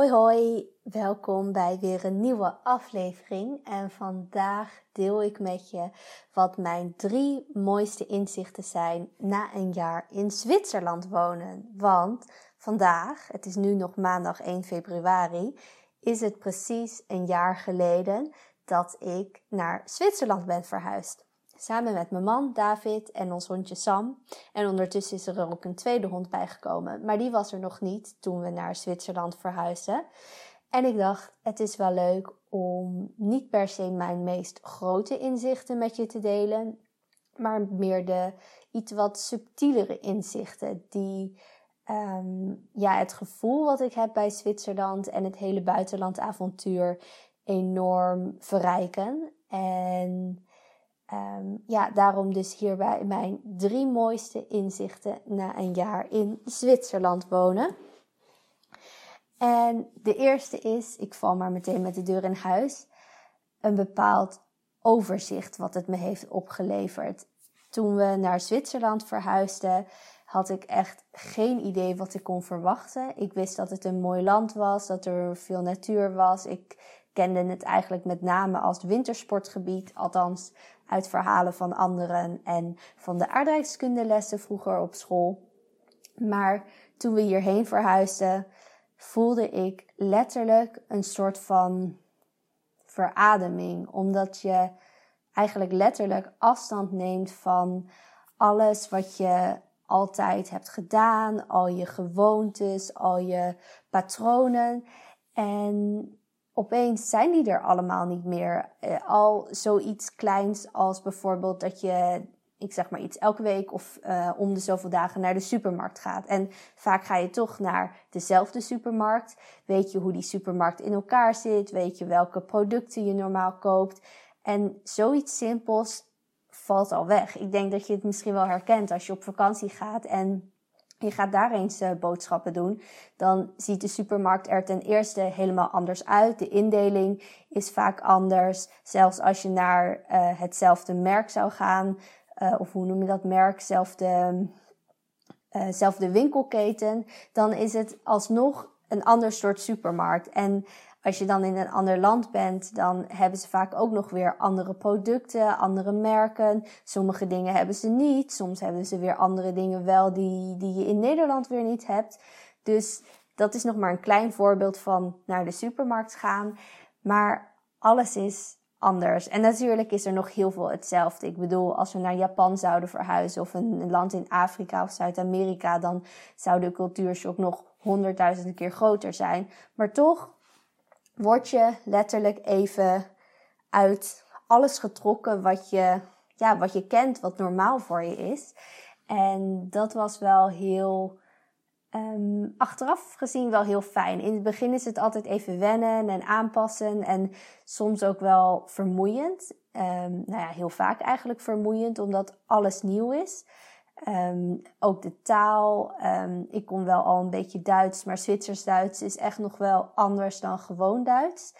Hoi hoi, welkom bij weer een nieuwe aflevering. En vandaag deel ik met je wat mijn drie mooiste inzichten zijn na een jaar in Zwitserland wonen. Want vandaag, het is nu nog maandag 1 februari, is het precies een jaar geleden dat ik naar Zwitserland ben verhuisd. Samen met mijn man David en ons hondje Sam. En ondertussen is er ook een tweede hond bijgekomen. Maar die was er nog niet toen we naar Zwitserland verhuisden. En ik dacht, het is wel leuk om niet per se mijn meest grote inzichten met je te delen. Maar meer de iets wat subtielere inzichten. Die um, ja, het gevoel wat ik heb bij Zwitserland en het hele buitenlandavontuur enorm verrijken. En Um, ja, daarom dus hierbij mijn drie mooiste inzichten na een jaar in Zwitserland wonen. En de eerste is, ik val maar meteen met de deur in huis, een bepaald overzicht wat het me heeft opgeleverd. Toen we naar Zwitserland verhuisden, had ik echt geen idee wat ik kon verwachten. Ik wist dat het een mooi land was, dat er veel natuur was. Ik kende het eigenlijk met name als wintersportgebied, althans uit verhalen van anderen en van de aardrijkskundelessen vroeger op school. Maar toen we hierheen verhuisden, voelde ik letterlijk een soort van verademing, omdat je eigenlijk letterlijk afstand neemt van alles wat je altijd hebt gedaan, al je gewoontes, al je patronen. En opeens zijn die er allemaal niet meer. Uh, al zoiets kleins als bijvoorbeeld dat je, ik zeg maar iets, elke week of uh, om de zoveel dagen naar de supermarkt gaat. En vaak ga je toch naar dezelfde supermarkt. Weet je hoe die supermarkt in elkaar zit? Weet je welke producten je normaal koopt? En zoiets simpels valt al weg. Ik denk dat je het misschien wel herkent als je op vakantie gaat en je gaat daar eens uh, boodschappen doen, dan ziet de supermarkt er ten eerste helemaal anders uit. De indeling is vaak anders. Zelfs als je naar uh, hetzelfde merk zou gaan, uh, of hoe noem je dat merk, zelfde, zelfde winkelketen, dan is het alsnog een ander soort supermarkt. En als je dan in een ander land bent, dan hebben ze vaak ook nog weer andere producten, andere merken. Sommige dingen hebben ze niet. Soms hebben ze weer andere dingen wel die, die je in Nederland weer niet hebt. Dus dat is nog maar een klein voorbeeld van naar de supermarkt gaan. Maar alles is anders. En natuurlijk is er nog heel veel hetzelfde. Ik bedoel, als we naar Japan zouden verhuizen of een land in Afrika of Zuid-Amerika, dan zou de cultuurshock nog honderdduizenden keer groter zijn. Maar toch word je letterlijk even uit alles getrokken wat je, ja, wat je kent, wat normaal voor je is. En dat was wel heel, um, achteraf gezien wel heel fijn. In het begin is het altijd even wennen en aanpassen en soms ook wel vermoeiend. Um, nou ja, heel vaak eigenlijk vermoeiend, omdat alles nieuw is. Um, ook de taal. Um, ik kon wel al een beetje Duits, maar Zwitsers-Duits is echt nog wel anders dan gewoon Duits.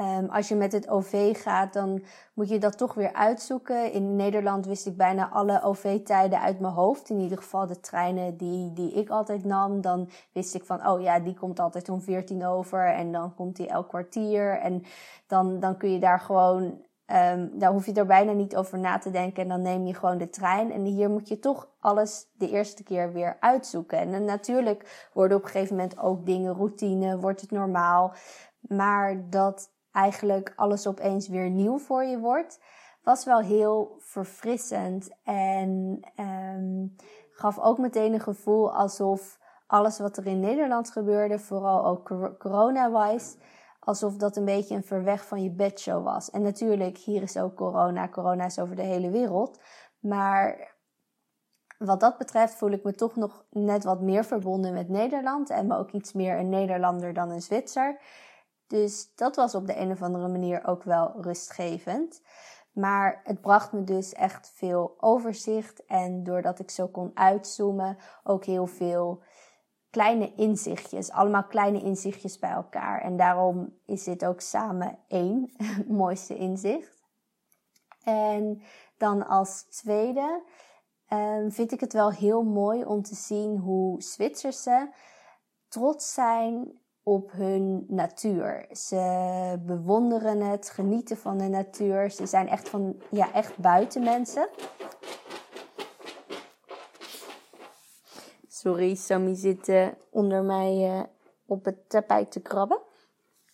Um, als je met het OV gaat, dan moet je dat toch weer uitzoeken. In Nederland wist ik bijna alle OV-tijden uit mijn hoofd. In ieder geval de treinen die, die ik altijd nam. Dan wist ik van, oh ja, die komt altijd om 14 over. En dan komt die elk kwartier. En dan, dan kun je daar gewoon Um, daar hoef je er bijna niet over na te denken en dan neem je gewoon de trein. En hier moet je toch alles de eerste keer weer uitzoeken. En, natuurlijk worden op een gegeven moment ook dingen routine, wordt het normaal. Maar dat eigenlijk alles opeens weer nieuw voor je wordt, was wel heel verfrissend. En um, gaf ook meteen een gevoel alsof alles wat er in Nederland gebeurde, vooral ook corona-wise alsof dat een beetje een verweg van je bedshow was. En natuurlijk, hier is ook corona. Corona is over de hele wereld. Maar wat dat betreft voel ik me toch nog net wat meer verbonden met Nederland. En me ook iets meer een Nederlander dan een Zwitser. Dus dat was op de een of andere manier ook wel rustgevend. Maar het bracht me dus echt veel overzicht. En doordat ik zo kon uitzoomen, ook heel veel kleine inzichtjes, allemaal kleine inzichtjes bij elkaar. En daarom is dit ook samen één mooiste inzicht. En dan als tweede um, vind ik het wel heel mooi om te zien hoe Zwitserse trots zijn op hun natuur. Ze bewonderen het, genieten van de natuur. Ze zijn echt van, ja, echt buitenmensen. Sorry, Sammy zit uh, onder mij uh, op het tapijt te krabben.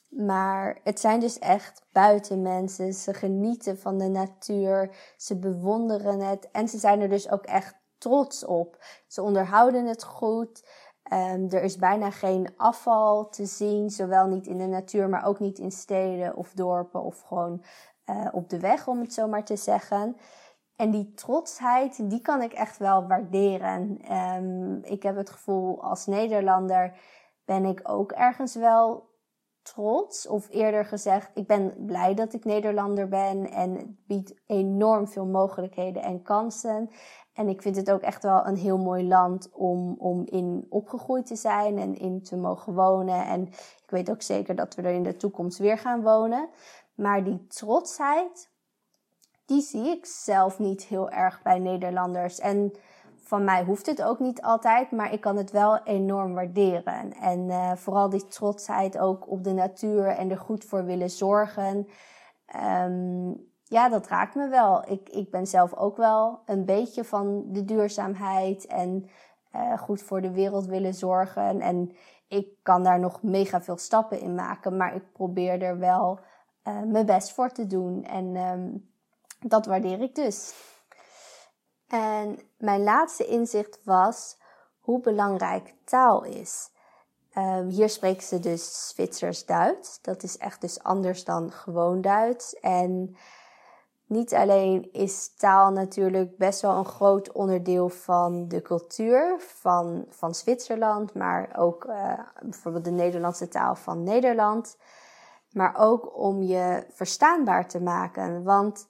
Maar het zijn dus echt buitenmensen. Ze genieten van de natuur. Ze bewonderen het. En ze zijn er dus ook echt trots op. Ze onderhouden het goed. Um, er is bijna geen afval te zien, zowel niet in de natuur, maar ook niet in steden of dorpen of gewoon uh, op de weg, om het zo maar te zeggen. En die trotsheid, die kan ik echt wel waarderen. Um, ik heb het gevoel als Nederlander ben ik ook ergens wel trots. Of eerder gezegd, ik ben blij dat ik Nederlander ben. En het biedt enorm veel mogelijkheden en kansen. En ik vind het ook echt wel een heel mooi land om, om in opgegroeid te zijn en in te mogen wonen. En ik weet ook zeker dat we er in de toekomst weer gaan wonen. Maar die trotsheid, die zie ik zelf niet heel erg bij Nederlanders. En van mij hoeft het ook niet altijd, maar ik kan het wel enorm waarderen. En uh, vooral die trotsheid ook op de natuur en er goed voor willen zorgen. Um, ja, dat raakt me wel. Ik, ik ben zelf ook wel een beetje van de duurzaamheid en uh, goed voor de wereld willen zorgen. En ik kan daar nog mega veel stappen in maken, maar ik probeer er wel uh, mijn best voor te doen. En um, dat waardeer ik dus. En mijn laatste inzicht was hoe belangrijk taal is. Um, hier spreken ze dus Zwitsers-Duits. Dat is echt dus anders dan gewoon Duits. En niet alleen is taal natuurlijk best wel een groot onderdeel van de cultuur van, van Zwitserland, maar ook uh, bijvoorbeeld de Nederlandse taal van Nederland. Maar ook om je verstaanbaar te maken. Want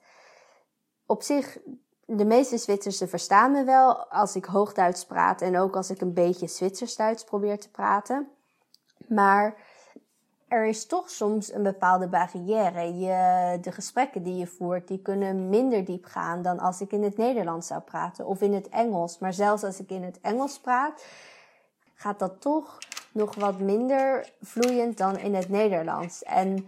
op zich, de meeste Zwitserse verstaan me wel als ik Hoogduits praat en ook als ik een beetje Zwitsers-Duits probeer te praten. Maar er is toch soms een bepaalde barrière. Je, de gesprekken die je voert, die kunnen minder diep gaan dan als ik in het Nederlands zou praten of in het Engels. Maar zelfs als ik in het Engels praat, gaat dat toch nog wat minder vloeiend dan in het Nederlands. En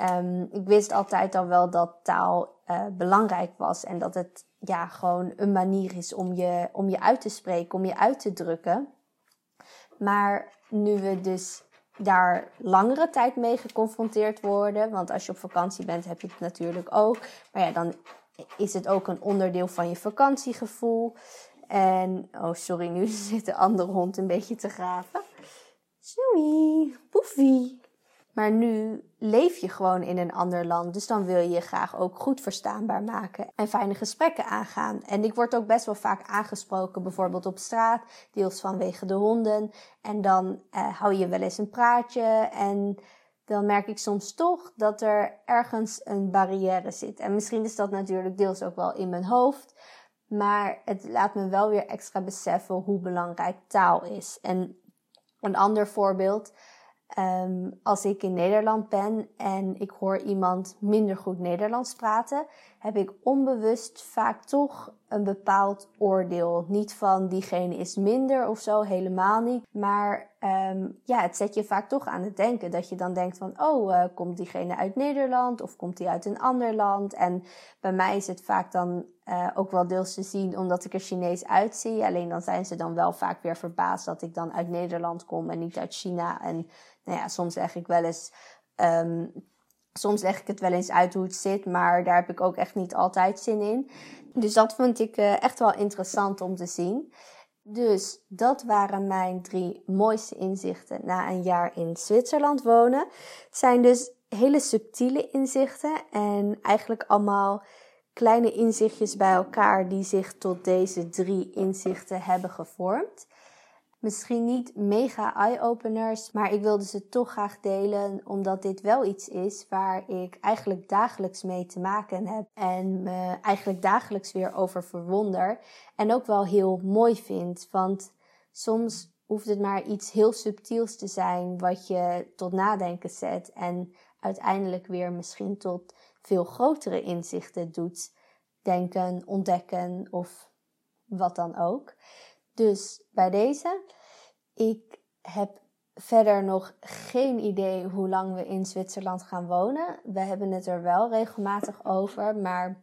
um, ik wist altijd al wel dat taal uh, belangrijk was en dat het ja, gewoon een manier is om je, om je uit te spreken, om je uit te drukken. Maar nu we dus daar langere tijd mee geconfronteerd worden. Want als je op vakantie bent, heb je het natuurlijk ook. Maar ja, dan is het ook een onderdeel van je vakantiegevoel. En, oh sorry, nu zit de andere hond een beetje te graven. Sorry, poefie. Maar nu leef je gewoon in een ander land. Dus dan wil je je graag ook goed verstaanbaar maken en fijne gesprekken aangaan. En ik word ook best wel vaak aangesproken, bijvoorbeeld op straat, deels vanwege de honden. En dan uh, hou je wel eens een praatje. En dan merk ik soms toch dat er ergens een barrière zit. En misschien is dat natuurlijk deels ook wel in mijn hoofd. Maar het laat me wel weer extra beseffen hoe belangrijk taal is. En een ander voorbeeld. Um, als ik in Nederland ben en ik hoor iemand minder goed Nederlands praten, heb ik onbewust vaak toch een bepaald oordeel. Niet van diegene is minder of zo, helemaal niet. Maar um, ja, het zet je vaak toch aan het denken. Dat je dan denkt van, oh, uh, komt diegene uit Nederland of komt die uit een ander land? En bij mij is het vaak dan uh, ook wel deels te zien omdat ik er Chinees uitzie. Alleen dan zijn ze dan wel vaak weer verbaasd dat ik dan uit Nederland kom en niet uit China. En nou ja, soms zeg ik wel eens. Um, soms leg ik het wel eens uit hoe het zit, maar daar heb ik ook echt niet altijd zin in. Dus dat vond ik uh, echt wel interessant om te zien. Dus dat waren mijn drie mooiste inzichten na een jaar in Zwitserland wonen. Het zijn dus hele subtiele inzichten en eigenlijk allemaal kleine inzichtjes bij elkaar die zich tot deze drie inzichten hebben gevormd. Misschien niet mega eye-openers, maar ik wilde ze toch graag delen omdat dit wel iets is waar ik eigenlijk dagelijks mee te maken heb en me eigenlijk dagelijks weer over verwonder en ook wel heel mooi vind, want soms hoeft het maar iets heel subtiels te zijn wat je tot nadenken zet en uiteindelijk weer misschien tot veel grotere inzichten doet denken, ontdekken of wat dan ook. Dus bij deze, ik heb verder nog geen idee hoe lang we in Zwitserland gaan wonen. We hebben het er wel regelmatig over, maar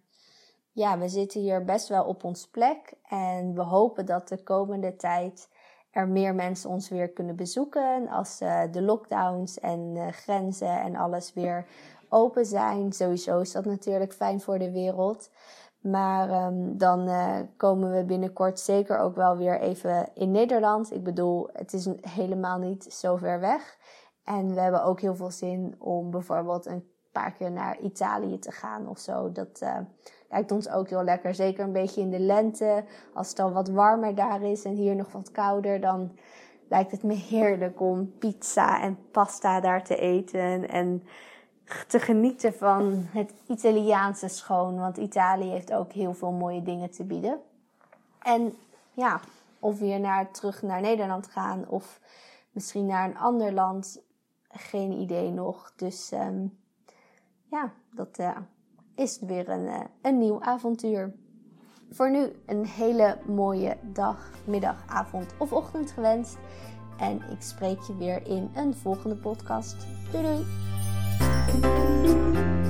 ja, we zitten hier best wel op ons plek. En we hopen dat de komende tijd er meer mensen ons weer kunnen bezoeken. Als uh, de lockdowns en uh, grenzen en alles weer open zijn. Sowieso is dat natuurlijk fijn voor de wereld. Maar um, dan uh, komen we binnenkort zeker ook wel weer even in Nederland. Ik bedoel, het is helemaal niet zo ver weg. En we hebben ook heel veel zin om bijvoorbeeld een paar keer naar Italië te gaan of zo. Dat uh, lijkt ons ook heel lekker. Zeker een beetje in de lente. Als het dan wat warmer daar is en hier nog wat kouder, dan lijkt het me heerlijk om pizza en pasta daar te eten. En te genieten van het Italiaanse schoon. Want Italië heeft ook heel veel mooie dingen te bieden. En ja, of weer naar, terug naar Nederland gaan of misschien naar een ander land. Geen idee nog. Dus um, ja, dat uh, is weer een, uh, een nieuw avontuur. Voor nu een hele mooie dag, middag, avond of ochtend gewenst. En ik spreek je weer in een volgende podcast. Doei doei! thank you